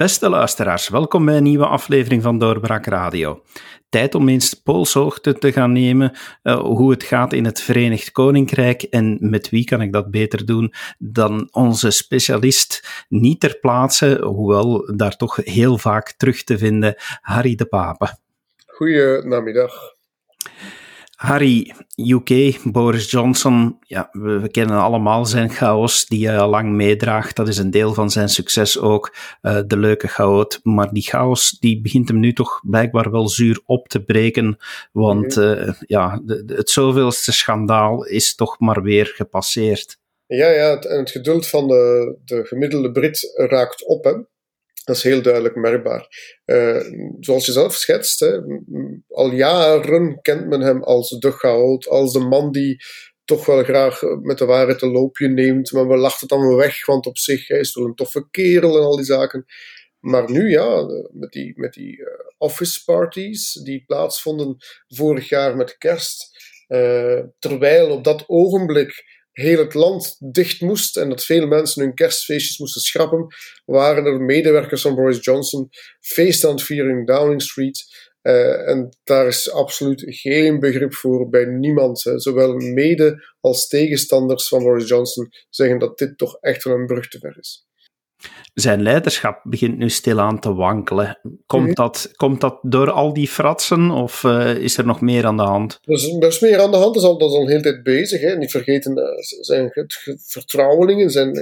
Beste luisteraars, welkom bij een nieuwe aflevering van Doorbraak Radio. Tijd om eens polshoogte te gaan nemen uh, hoe het gaat in het Verenigd Koninkrijk en met wie kan ik dat beter doen dan onze specialist niet ter plaatse, hoewel daar toch heel vaak terug te vinden, Harry de Pape. Goedenamiddag. Harry, UK, Boris Johnson, ja, we, kennen allemaal zijn chaos die hij al lang meedraagt. Dat is een deel van zijn succes ook, uh, de leuke chaot. Maar die chaos die begint hem nu toch blijkbaar wel zuur op te breken, want uh, ja, de, de, het zoveelste schandaal is toch maar weer gepasseerd. Ja, ja, het, en het geduld van de, de gemiddelde Brit raakt op, hè. Dat is heel duidelijk merkbaar. Uh, zoals je zelf schetst, hè, al jaren kent men hem als de chaot, als de man die toch wel graag met de waarheid een loopje neemt, maar we lachten het dan weg, want op zich hij is wel een toffe kerel en al die zaken. Maar nu ja, met die, met die uh, office parties die plaatsvonden vorig jaar met kerst, uh, terwijl op dat ogenblik heel het land dicht moest en dat veel mensen hun kerstfeestjes moesten schrappen, waren er medewerkers van Boris Johnson feest aan het vieren in Downing Street. Uh, en daar is absoluut geen begrip voor bij niemand. Hè. Zowel mede als tegenstanders van Boris Johnson zeggen dat dit toch echt wel een brug te ver is. Zijn leiderschap begint nu stilaan te wankelen. Komt, mhm. dat, komt dat door al die fratsen of uh, is er nog meer aan de hand? Er is, er is meer aan de hand, dat is al, dat is al een hele tijd bezig. Hè. Niet vergeten, uh, zijn vertrouwelingen zijn,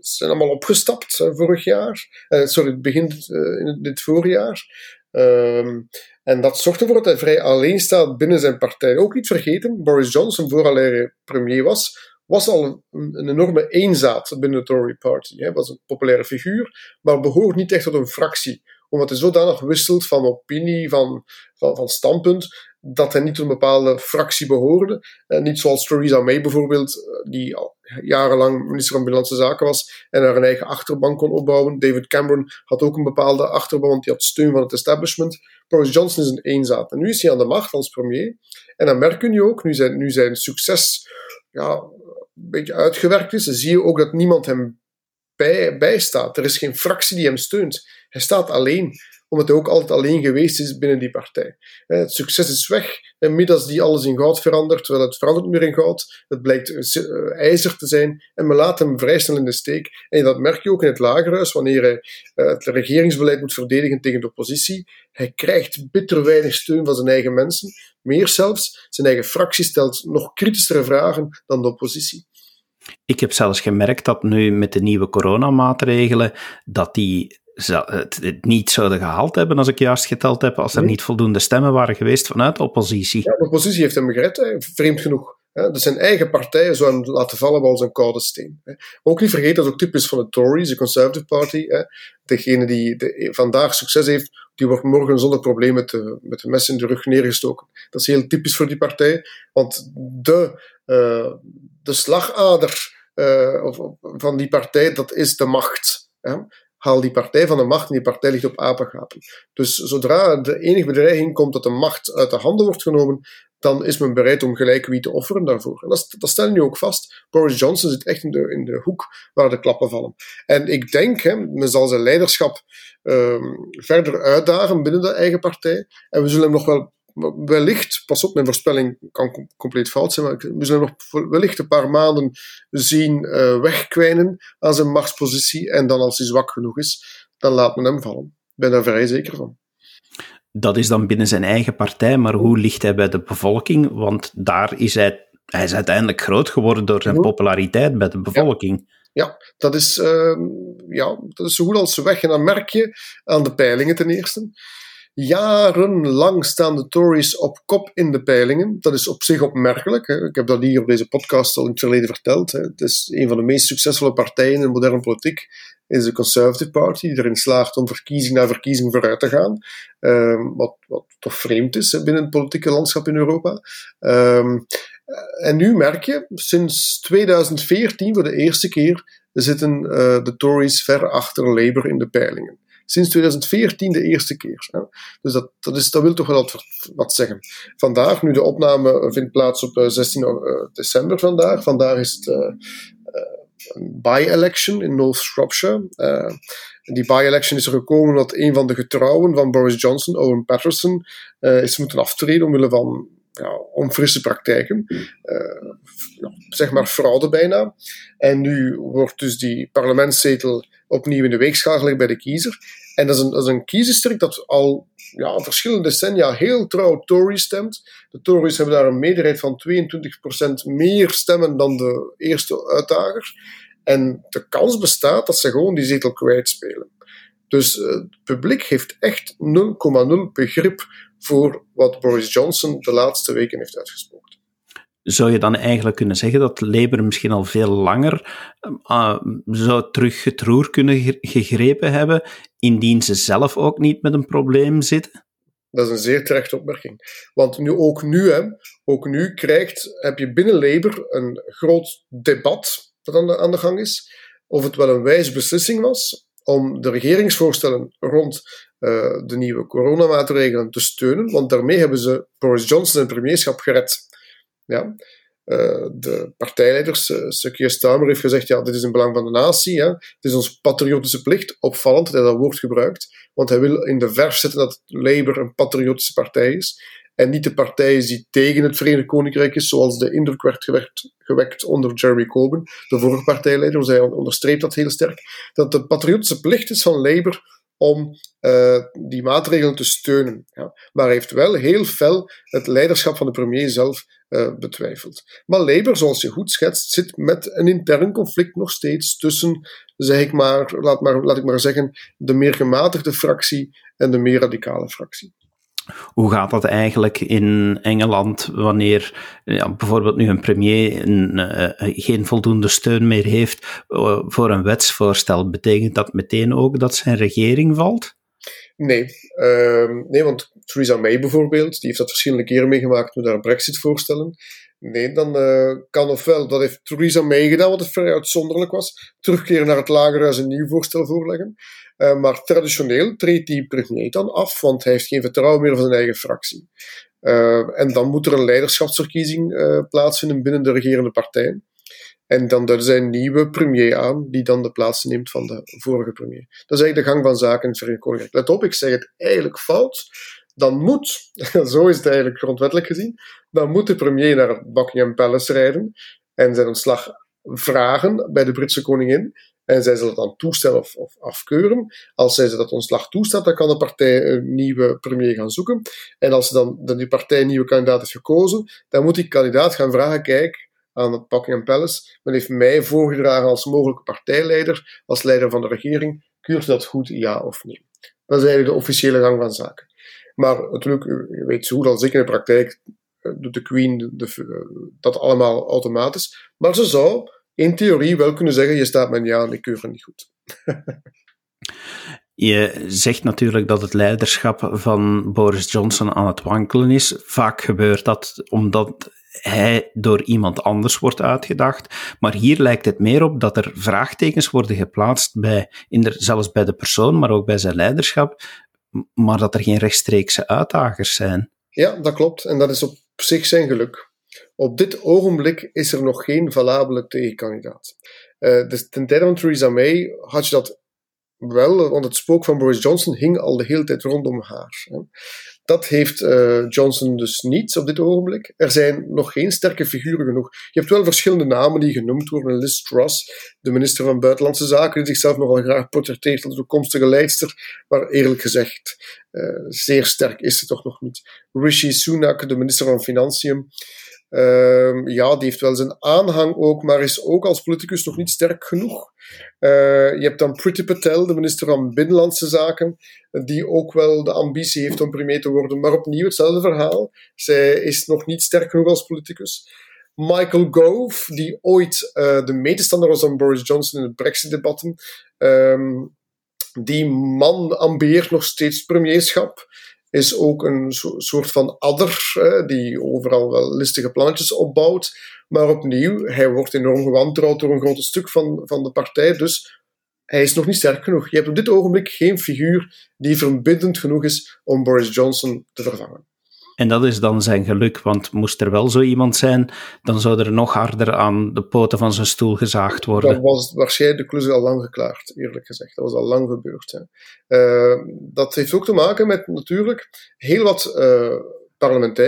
zijn allemaal opgestapt uh, vorig jaar. sorry, het begint in dit voorjaar. Um, en dat zorgt ervoor dat hij vrij alleen staat binnen zijn partij. Ook niet vergeten, Boris Johnson, voor hij premier was, was al een, enorme eenzaad binnen de Tory Party. Hij was een populaire figuur, maar behoort niet echt tot een fractie. Omdat hij zodanig wisselt van opinie, van, van, van standpunt, dat hij niet tot een bepaalde fractie behoorde. Eh, niet zoals Theresa May bijvoorbeeld, eh, die al jarenlang minister van Binnenlandse Zaken was en haar eigen achterban kon opbouwen. David Cameron had ook een bepaalde achterban, want die had steun van het establishment. Boris Johnson is een eenzaad. En nu is hij aan de macht als premier. En dan merken je ook, nu zijn, nu zijn succes ja, beetje uitgewerkt is, zie je ook dat niemand hem bij, bijstaat. Er is geen fractie die hem steunt. Hij staat alleen, omdat hij ook altijd alleen geweest is binnen die partij. Het succes is weg, en middels die alles in goud verandert, terwijl het verandert meer in goud. Het blijkt eh, ijzer te zijn, en men laat hem vrij snel in de steek. En dat merk je ook in het lagerhuis, wanneer hij eh, het regeringsbeleid moet verdedigen tegen de oppositie. Hij krijgt bitter weinig steun van zijn eigen mensen. Meer zelfs, zijn eigen fractie stelt nog kritischere vragen dan de oppositie. Ik heb zelfs gemerkt dat nu met de nieuwe coronamaatregelen, dat die het, niet zouden gehaald hebben, als ik juist geteld heb, als er niet voldoende stemmen waren geweest vanuit de oppositie. Ja, de oppositie heeft hem gered, vreemd genoeg. Dus zijn eigen partij zou hem laten vallen als een koude steen. Ook niet vergeten, dat is ook typisch van de Tories, de Conservative Party. Degene die de, vandaag succes heeft, die wordt morgen zonder probleem met de, met de mes in de rug neergestoken. Dat is heel typisch voor die partij, want de, uh, de slagader uh, van die partij, dat is de macht. Hè? Haal die partij van de macht en die partij ligt op apengapen. Dus zodra de enige bedreiging komt dat de macht uit de handen wordt genomen, dan is men bereid om gelijk wie te offeren daarvoor. En dat, stellen nu ook vast. Boris Johnson zit echt in de, in de hoek waar de klappen vallen. En ik denk, hè, men zal zijn leiderschap um, verder uitdagen binnen de eigen partij. En we zullen hem nog wel wellicht, pas op, mijn voorspelling kan compleet fout zijn, maar we zullen nog wellicht een paar maanden zien uh, wegkwijnen aan zijn machtspositie. En dan, als hij zwak genoeg is, dan laat men hem vallen. Ik ben daar vrij zeker van. Dat is dan binnen zijn eigen partij, maar hoe ligt hij bij de bevolking? Want daar is hij, hij is uiteindelijk groot geworden door zijn populariteit bij de bevolking. Ja, dat is, uh, ja, dat is zo goed als weg. En dan merk je aan de peilingen ten eerste. Jarenlang staan de Tories op kop in de peilingen. Dat is op zich opmerkelijk. Hè. Ik heb dat hier op deze podcast al in het verleden verteld. Hè. Het is een van de meest succesvolle partijen in de moderne politiek. Is de Conservative Party, die erin slaagt om verkiezing na verkiezing vooruit te gaan. Um, wat, wat toch vreemd is binnen het politieke landschap in Europa. Um, en nu merk je, sinds 2014 voor de eerste keer zitten uh, de Tories ver achter Labour in de peilingen sinds 2014 de eerste keer. Dus dat, dat, is, dat wil toch wel wat zeggen. Vandaag, nu de opname vindt plaats op 16 eh, eh, december vandaag, vandaag is het uh, een by-election in North Shropshire. Die by-election is er gekomen omdat een van de getrouwen van Boris Johnson, Owen Patterson, is moeten aftreden omwille van ja, onfrisse praktijken. Uh, zeg maar fraude bijna. En nu wordt dus die parlementszetel opnieuw in de weegschaal gelegd bij de kiezer. En dat is een, dat is een kiesdistrict dat al ja, verschillende decennia heel trouw Tory stemt. De Tories hebben daar een meerderheid van 22% meer stemmen dan de eerste uitdagers. En de kans bestaat dat ze gewoon die zetel kwijtspelen. Dus uh, het publiek heeft echt 0,0 begrip voor wat Boris Johnson de laatste weken heeft uitgesproken zou je dan eigenlijk kunnen zeggen dat Labour misschien al veel langer uh, zou terug het roer kunnen gegrepen hebben, indien ze zelf ook niet met een probleem zitten? Dat is een zeer terechte opmerking. Want nu, ook, nu, hè, ook nu krijgt, heb je binnen Labour een groot debat dat aan de, aan de gang is. Of het wel een wijze beslissing was om de regeringsvoorstellen rond uh, de nieuwe coronamaatregelen te steunen. Want daarmee hebben ze Boris Johnson en premierschap gered. Ja. Uh, de partijleiders, uh, Sir heeft gezegd, ja, dit is in belang van de natie. Hè. Het is onze patriotische plicht. Opvallend dat hij dat woord gebruikt. Want hij wil in de verf zetten dat Labour een patriotische partij is. En niet de partij is die tegen het Verenigd Koninkrijk is, zoals de indruk werd gewekt, onder Jeremy Corbyn, de vorige partijleider. Hij onderstreept dat heel sterk. Dat de patriotische plicht is van Labour om uh, die maatregelen te steunen. Ja. Maar hij heeft wel heel fel het leiderschap van de premier zelf uh, betwijfeld. Maar Labour, zoals je goed schetst, zit met een intern conflict nog steeds tussen, zeg ik maar, laat, maar, laat ik maar zeggen, de meer gematigde fractie en de meer radicale fractie. Hoe gaat dat eigenlijk in Engeland wanneer ja, bijvoorbeeld nu een premier een, uh, geen voldoende steun meer heeft uh, voor een wetsvoorstel? Betekent dat meteen ook dat zijn regering valt? Nee, uh, nee, want Theresa May bijvoorbeeld, die heeft dat verschillende keren meegemaakt met haar Brexit-voorstellen. Nee, dan uh, kan ofwel, dat heeft Theresa May gedaan, wat het vrij uitzonderlijk was, terugkeren naar het lagerhuis een nieuw voorstel voorleggen. Uh, maar traditioneel treedt die premier dan af, want hij heeft geen vertrouwen meer van zijn eigen fractie. Uh, en dan moet er een leiderschapsverkiezing plaatsvinden binnen de regerende partijen. En dan zij een nieuwe premier aan, die dan de plaats neemt van de vorige premier. Dat is eigenlijk de gang van zaken in het Verenigd Koninkrijk. Let op, ik zeg het eigenlijk fout. Dan moet, zo is het eigenlijk grondwettelijk gezien, dan moet de premier naar Buckingham Palace rijden en zijn ontslag vragen bij de Britse koningin. En zij zal het dan toestellen of, afkeuren. Als zij dat ontslag toestaat, dan kan de partij een nieuwe premier gaan zoeken. En als dan de, die partij een nieuwe kandidaat heeft gekozen, dan moet die kandidaat gaan vragen: kijk, aan het Buckingham Palace. Men heeft mij voorgedragen als mogelijke partijleider, als leider van de regering. Keurt dat goed, ja of nee? Dat is eigenlijk de officiële gang van zaken. Maar natuurlijk, weet zo goed als ik in de praktijk, eh, doet de Queen de, eh, dat allemaal automatisch. Maar ze zou in theorie wel kunnen zeggen: je staat mijn ja en ik keur het niet goed. Je zegt natuurlijk dat het leiderschap van Boris Johnson aan het wankelen is. Vaak gebeurt dat omdat hij door iemand anders wordt uitgedacht. Maar hier lijkt het meer op dat er vraagtekens worden geplaatst bij, zelfs bij de persoon, maar ook bij zijn leiderschap, maar dat er geen rechtstreekse uitdagers zijn. Ja, dat klopt. En dat is op zich zijn geluk. Op dit ogenblik is er nog geen valabele tegenkandidaat. Uh, dus ten tijde van Theresa May had je dat wel, want het spook van Boris Johnson hing al de hele tijd rondom haar. Dat heeft uh, Johnson dus niet op dit ogenblik. Er zijn nog geen sterke figuren genoeg. Je hebt wel verschillende namen die genoemd worden. Liz Truss, de minister van Buitenlandse Zaken, die zichzelf nogal graag portretteert als toekomstige leidster. Maar eerlijk gezegd, uh, zeer sterk is ze toch nog niet. Rishi Sunak, de minister van Financiën. Uh, ja, die heeft wel zijn aanhang ook, maar is ook als politicus nog niet sterk genoeg. Uh, je hebt dan Priti Patel, de minister van Binnenlandse Zaken, die ook wel de ambitie heeft om premier te worden, maar opnieuw hetzelfde verhaal. Zij is nog niet sterk genoeg als politicus. Michael Gove, die ooit uh, de medestander was van Boris Johnson in de Brexit-debatten, um, die man ambieert nog steeds premierschap is ook een soort van adder, die overal wel listige plannetjes opbouwt. Maar opnieuw, hij wordt enorm gewantrouwd door een groot stuk van, van de partij, dus hij is nog niet sterk genoeg. Je hebt op dit ogenblik geen figuur die verbindend genoeg is om Boris Johnson te vervangen. En dat is dan zijn geluk, want moest er wel zo iemand zijn, dan zou er nog harder aan de poten van zijn stoel gezaagd worden. Dan was waarschijnlijk de klus al lang geklaard, eerlijk gezegd. Dat was al lang gebeurd. Hè. Uh, dat heeft ook te maken met natuurlijk heel wat uh,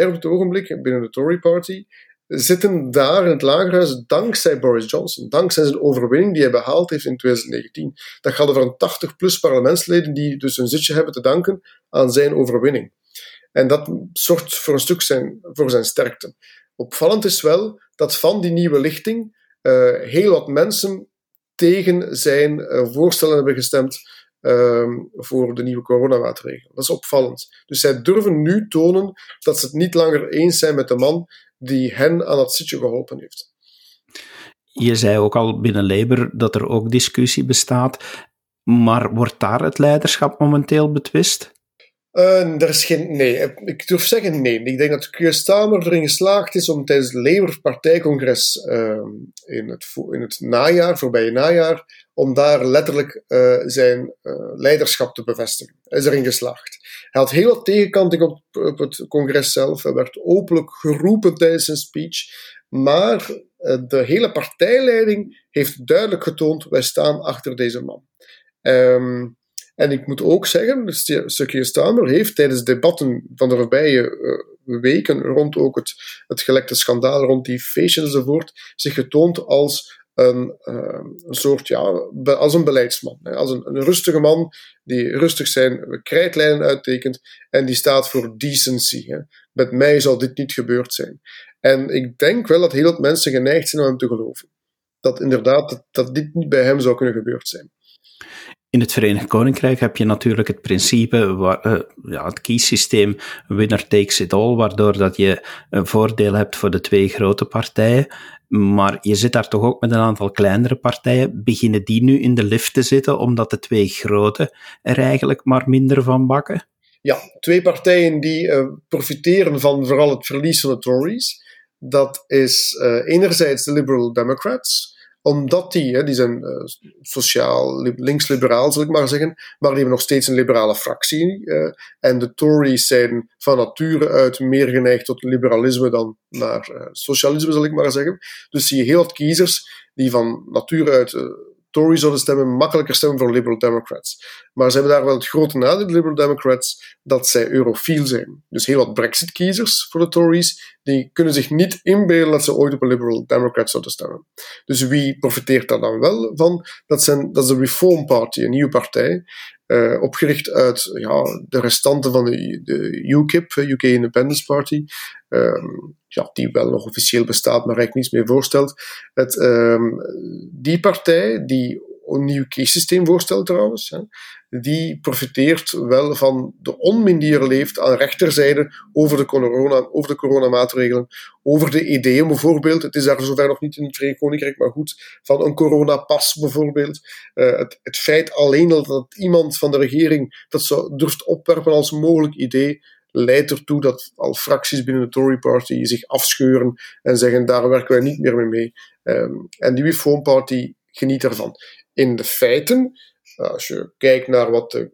op het ogenblik binnen de Tory Party zitten daar in het lagerhuis dankzij Boris Johnson, dankzij zijn overwinning die hij behaald heeft in 2019. Dat gaat over een 80-plus parlementsleden die dus een zitje hebben te danken aan zijn overwinning. En dat zorgt voor een stuk zijn, voor zijn sterkte. Opvallend is wel dat van die nieuwe lichting uh, heel wat mensen tegen zijn uh, voorstellen hebben gestemd uh, voor de nieuwe coronamaatregelen. Dat is opvallend. Dus zij durven nu tonen dat ze het niet langer eens zijn met de man die hen aan dat zitje geholpen heeft. Je zei ook al binnen Labour dat er ook discussie bestaat, maar wordt daar het leiderschap momenteel betwist? Uh, er is geen, nee, ik durf zeggen nee. Ik denk dat Keir Starmer erin geslaagd is om tijdens het Labour-partijcongres uh, in, het, in het najaar, voorbije najaar, om daar letterlijk uh, zijn leiderschap te bevestigen. Hij is erin geslaagd. Hij had heel wat tegenkanting op, op het congres zelf. Hij werd openlijk geroepen tijdens zijn speech. Maar de hele partijleiding heeft duidelijk getoond: wij staan achter deze man. Um, en ik moet ook zeggen, Stukje Stamer heeft tijdens debatten van de voorbije uh, weken rond ook het, het gelekte schandaal rond die feestjes enzovoort, zich getoond als een, uh, een soort, ja, als een beleidsman. Als een, een, rustige man die rustig zijn krijtlijnen uittekent en die staat voor decency. Hè. Met mij zal dit niet gebeurd zijn. En ik denk wel dat heel wat mensen geneigd zijn om hem te geloven. Dat inderdaad, dat, dat dit niet bij hem zou kunnen gebeurd zijn. In het Verenigd Koninkrijk heb je natuurlijk het principe, waar, uh, ja, het kiessysteem winner takes it all, waardoor dat je een voordeel hebt voor de twee grote partijen. Maar je zit daar toch ook met een aantal kleinere partijen. Beginnen die nu in de lift te zitten, omdat de twee grote er eigenlijk maar minder van bakken? Ja, twee partijen die uh, profiteren van vooral het verlies van de Tories. Dat is uh, enerzijds de Liberal Democrats, omdat die, die zijn uh, sociaal links-liberaal, zal ik maar zeggen, maar die hebben nog steeds een liberale fractie. Uh, en de Tories zijn van nature uit meer geneigd tot liberalisme dan naar uh, socialisme, zal ik maar zeggen. Dus zie je heel wat kiezers die van nature uit Tories zouden stemmen, makkelijker stemmen voor Liberal Democrats. Maar ze hebben daar wel het grote nadeel, de Liberal Democrats, dat zij eurofiel zijn. Dus heel wat Brexit-kiezers voor de Tories, die kunnen zich niet inbeelden dat ze ooit op een Liberal Democrat zouden stemmen. Dus wie profiteert daar dan wel van? Dat, zijn, dat is de Reform Party, een nieuwe partij, uh, opgericht uit ja, de restanten van de, de UKIP, UK Independence Party, um, ja, die wel nog officieel bestaat, maar eigenlijk niets meer voorstelt. Het, um, die partij, die een nieuw kiessysteem voorstelt trouwens, hè, die profiteert wel van de onmin die er leeft aan rechterzijde over de, corona, over de coronamaatregelen, over de ideeën bijvoorbeeld. Het is daar zover nog niet in het Verenigd Koninkrijk, maar goed, van een coronapas bijvoorbeeld. Uh, het, het, feit alleen dat, dat iemand van de regering dat zou durft opwerpen als mogelijk idee, leidt ertoe dat al fracties binnen de Tory Party zich afscheuren en zeggen daar werken wij niet meer mee mee. Um, en die Reform Party geniet ervan. In de feiten, als je kijkt naar wat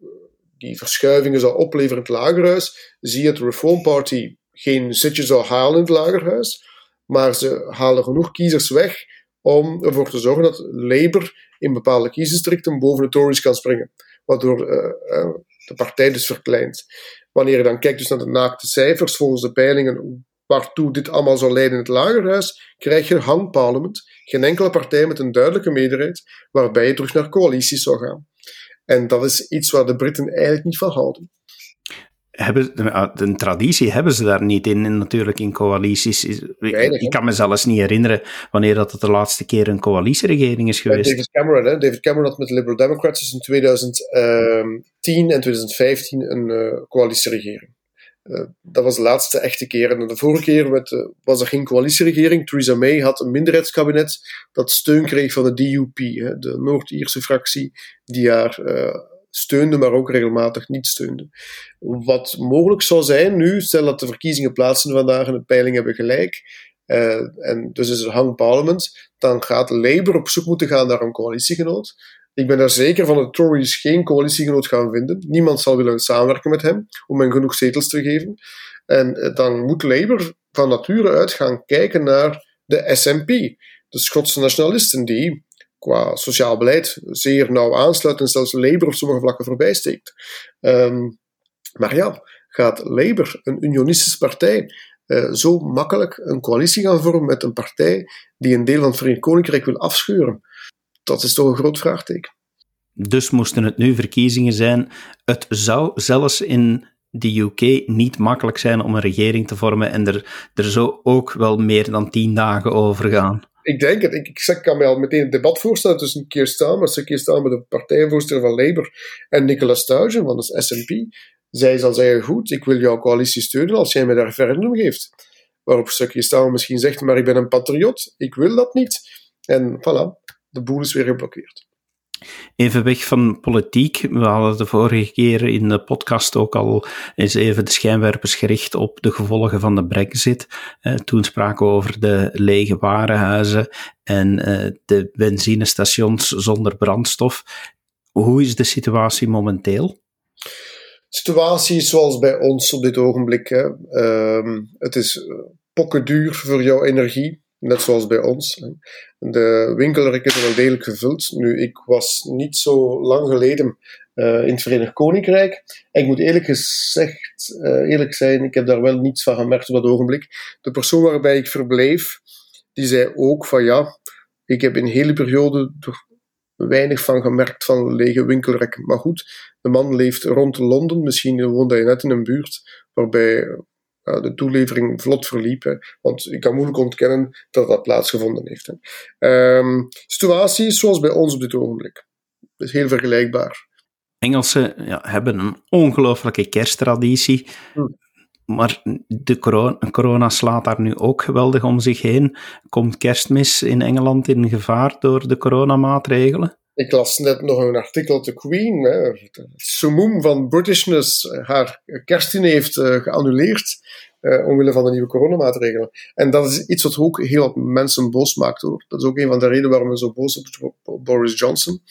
die verschuivingen zal opleveren in het lagerhuis, zie je dat de Reform Party geen zitje zou halen in het lagerhuis, maar ze halen genoeg kiezers weg om ervoor te zorgen dat Labour in bepaalde kiesdistricten boven de Tories kan springen, waardoor uh, uh, de partij dus verkleint. Wanneer je dan kijkt dus naar de naakte cijfers volgens de peilingen waartoe dit allemaal zou leiden in het lagerhuis, krijg je een hangparlement, geen enkele partij met een duidelijke meerderheid, waarbij je terug naar coalities zou gaan. En dat is iets waar de Britten eigenlijk niet van houden hebben, een traditie hebben ze daar niet in, natuurlijk in coalities. ik, kan me zelfs niet herinneren wanneer dat het de laatste keer een coalitieregering is geweest. David Cameron, hè? David Cameron had met de Liberal Democrats dus in 2010 en 2015 een uh, coalitieregering. Uh, dat was de laatste echte keer. En de vorige keer uh, was er geen coalitieregering. Theresa May had een minderheidskabinet dat steun kreeg van de DUP, hè, de Noord-Ierse fractie, die haar steunde, maar ook regelmatig niet steunde. Wat mogelijk zou zijn nu, stel dat de verkiezingen plaatsen vandaag en de peilingen hebben gelijk, en dus is er hang parliament, dan gaat Labour op zoek moeten gaan naar een coalitiegenoot. Ik ben daar zeker van dat Tories geen coalitiegenoot gaan vinden. Niemand zal willen samenwerken met hem om hem genoeg zetels te geven. En eh, dan moet Labour van nature uit gaan kijken naar de SNP, de Schotse nationalisten, die qua sociaal beleid zeer nauw aansluiten en zelfs Labour op sommige vlakken voorbij steekt. Ehm, maar ja, gaat Labour, een unionistische partij, uh, zo makkelijk een coalitie gaan vormen met een partij die een deel van het Verenigd Koninkrijk wil afscheuren? Dat is toch een groot vraagteken. Dus moesten het nu verkiezingen zijn. Het zou zelfs in de UK niet makkelijk zijn om een regering te vormen en er, er zo ook wel meer dan tien dagen over gaan. Ik denk het. Ik, ik kan mij al meteen een debat voorstellen tussen Keir Starmer, Keir Starmer, de partijvoorzitter van Labour, en Nicola Sturgeon van de SNP. Zij zal zeggen, goed, ik wil jouw coalitie steunen als jij mij daar referendum geeft. Waarop Keir Starmer misschien zegt, maar ik ben een patriot, ik wil dat niet. En voilà, de boel is weer geblokkeerd. Even weg van politiek. We hadden de vorige keer in de podcast ook al eens even de schijnwerpers gericht op de gevolgen van de Brexit. Eh, toen spraken we over de lege warenhuizen en eh, de benzinestations zonder brandstof. Hoe is de situatie momenteel? De situatie is zoals bij ons op dit ogenblik. Hè. Uh, het is eh, pokken duur voor jouw energie. Net zoals bij ons. De winkelrekken zijn wel degelijk gevuld. Nu, ik was niet zo lang geleden uh, in het Verenigd Koninkrijk. Ik moet eerlijk gezegd, uh, eerlijk zijn, ik heb daar wel niets van gemerkt op dat ogenblik. De persoon waarbij ik verbleef, die zei ook van ja, ik heb in een hele periode er weinig van gemerkt van lege winkelrekken. Maar goed, de man leeft rond Londen. Misschien woont hij net in een buurt waarbij de toelevering vlot verliep. want ik kan moeilijk ontkennen dat dat plaatsgevonden heeft. Hè. Um, situatie zoals bij ons op dit ogenblik. Is heel vergelijkbaar. Engelsen ja, hebben een ongelooflijke kersttraditie. Hm. Maar de corona, corona, slaat daar nu ook geweldig om zich heen. Komt kerstmis in Engeland in gevaar door de coronamaatregelen? Ik las net nog een artikel de Queen. Hè, het summum van Britishness haar kerstdiner heeft uh, geannuleerd uh, omwille van de nieuwe coronamaatregelen. En dat is iets wat ook heel wat mensen boos maakt. Hoor. Dat is ook een van de redenen waarom men zo boos op, Boris Johnson.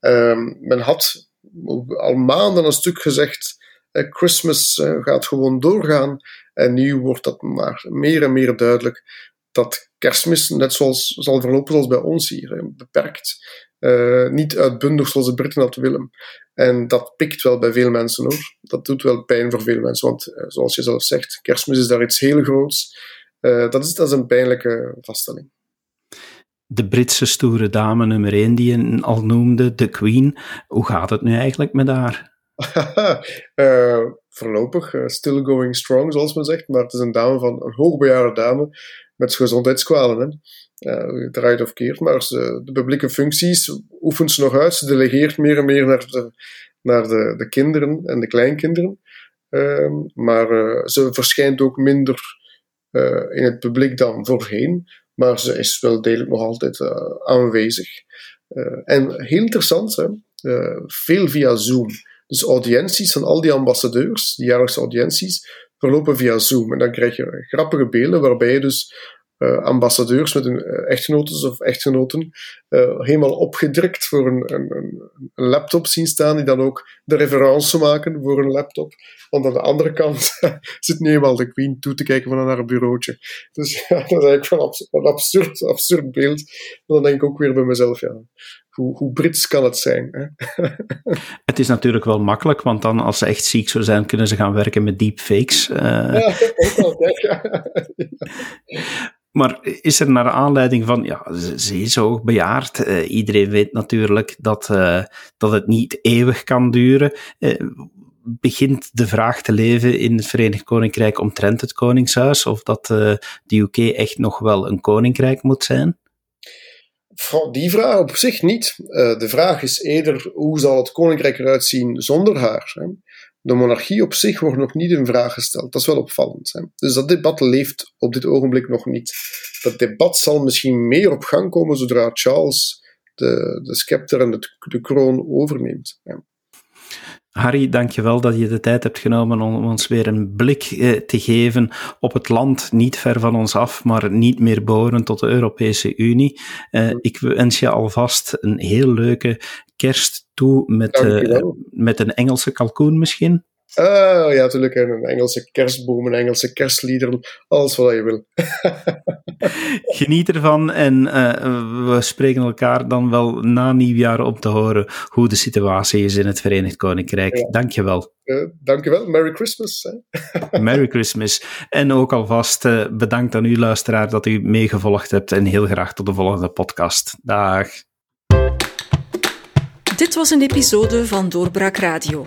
Um, men had al maanden een stuk gezegd: uh, Christmas gaat gewoon doorgaan. En nu wordt dat maar meer en meer duidelijk dat kerstmis, net zoals zal verlopen zoals bij ons hier, beperkt. Uh, niet uitbundig zoals de Britten dat willen. En dat pikt wel bij veel mensen hoor. Dat doet wel pijn voor veel mensen, want uh, zoals je zelf zegt, kerstmis is daar iets heel groots. Uh, dat, is, dat is een pijnlijke vaststelling. De Britse stoere dame nummer 1 die je al noemde, de Queen. Hoe gaat het nu eigenlijk met haar? voorlopig, still going strong, zoals men zegt. Maar het is een dame van een hoogbejaarde dame met gezondheidskwalen. Hè uh, draait of keert, maar ze, de publieke functies oefent ze nog uit. Ze delegeert meer en meer naar de, naar de, de kinderen en de kleinkinderen. Uh, maar uh, ze verschijnt ook minder uh, in het publiek dan voorheen. Maar ze is wel degelijk nog altijd aanwezig. en heel interessant, hè? veel via Zoom. Dus audiënties van al die ambassadeurs, die jaarlijkse audiënties, verlopen via Zoom. En dan krijg je grappige beelden waarbij je dus uh, ambassadeurs met hun uh, echtgenotes of echtgenoten uh, helemaal opgedrukt voor een, een, een, laptop zien staan, die dan ook de referentie maken voor een laptop. Want aan de andere kant zit nu eenmaal de Queen toe te kijken van haar bureautje. Dus ja, dat is eigenlijk wel een absurd, absurd beeld. En dan denk ik ook weer bij mezelf, ja, hoe, hoe Brits kan het zijn? Hè? het is natuurlijk wel makkelijk, want dan als ze echt ziek zou zijn, kunnen ze gaan werken met deepfakes. Ja, ook wel, ja. Maar is er naar aanleiding van, ja, ze is ook bejaard. Uh, iedereen weet natuurlijk dat, uh, dat het niet eeuwig kan duren. Uh, begint de vraag te leven in het Verenigd Koninkrijk omtrent het Koningshuis? Of dat de UK echt nog wel een koninkrijk moet zijn? Die vraag op zich niet. de vraag is eerder hoe zal het koninkrijk eruit zien zonder haar? Hè? De monarchie op zich wordt nog niet in vraag gesteld. Dat is wel opvallend. Hè? Dus dat debat leeft op dit ogenblik nog niet. Dat debat zal misschien meer op gang komen zodra Charles de, de scepter en de, de kroon overneemt. Harry, dankjewel dat je de tijd hebt genomen om ons weer een blik eh, te geven op het land niet ver van ons af, maar niet meer behoren tot de Europese Unie. Uh, ik wens je alvast een heel leuke kerst toe met, uh, met een Engelse kalkoen misschien. Uh, ja, natuurlijk. Een Engelse kerstboom, een Engelse kerstliederen, alles wat je wil. Geniet ervan en uh, we spreken elkaar dan wel na nieuwjaar om te horen hoe de situatie is in het Verenigd Koninkrijk. Ja. Dankjewel. Uh, dankjewel. Merry Christmas. Merry Christmas. En ook alvast uh, bedankt aan u luisteraar dat u meegevolgd hebt en heel graag tot de volgende podcast. Dag. Dit was een episode van Doorbraak Radio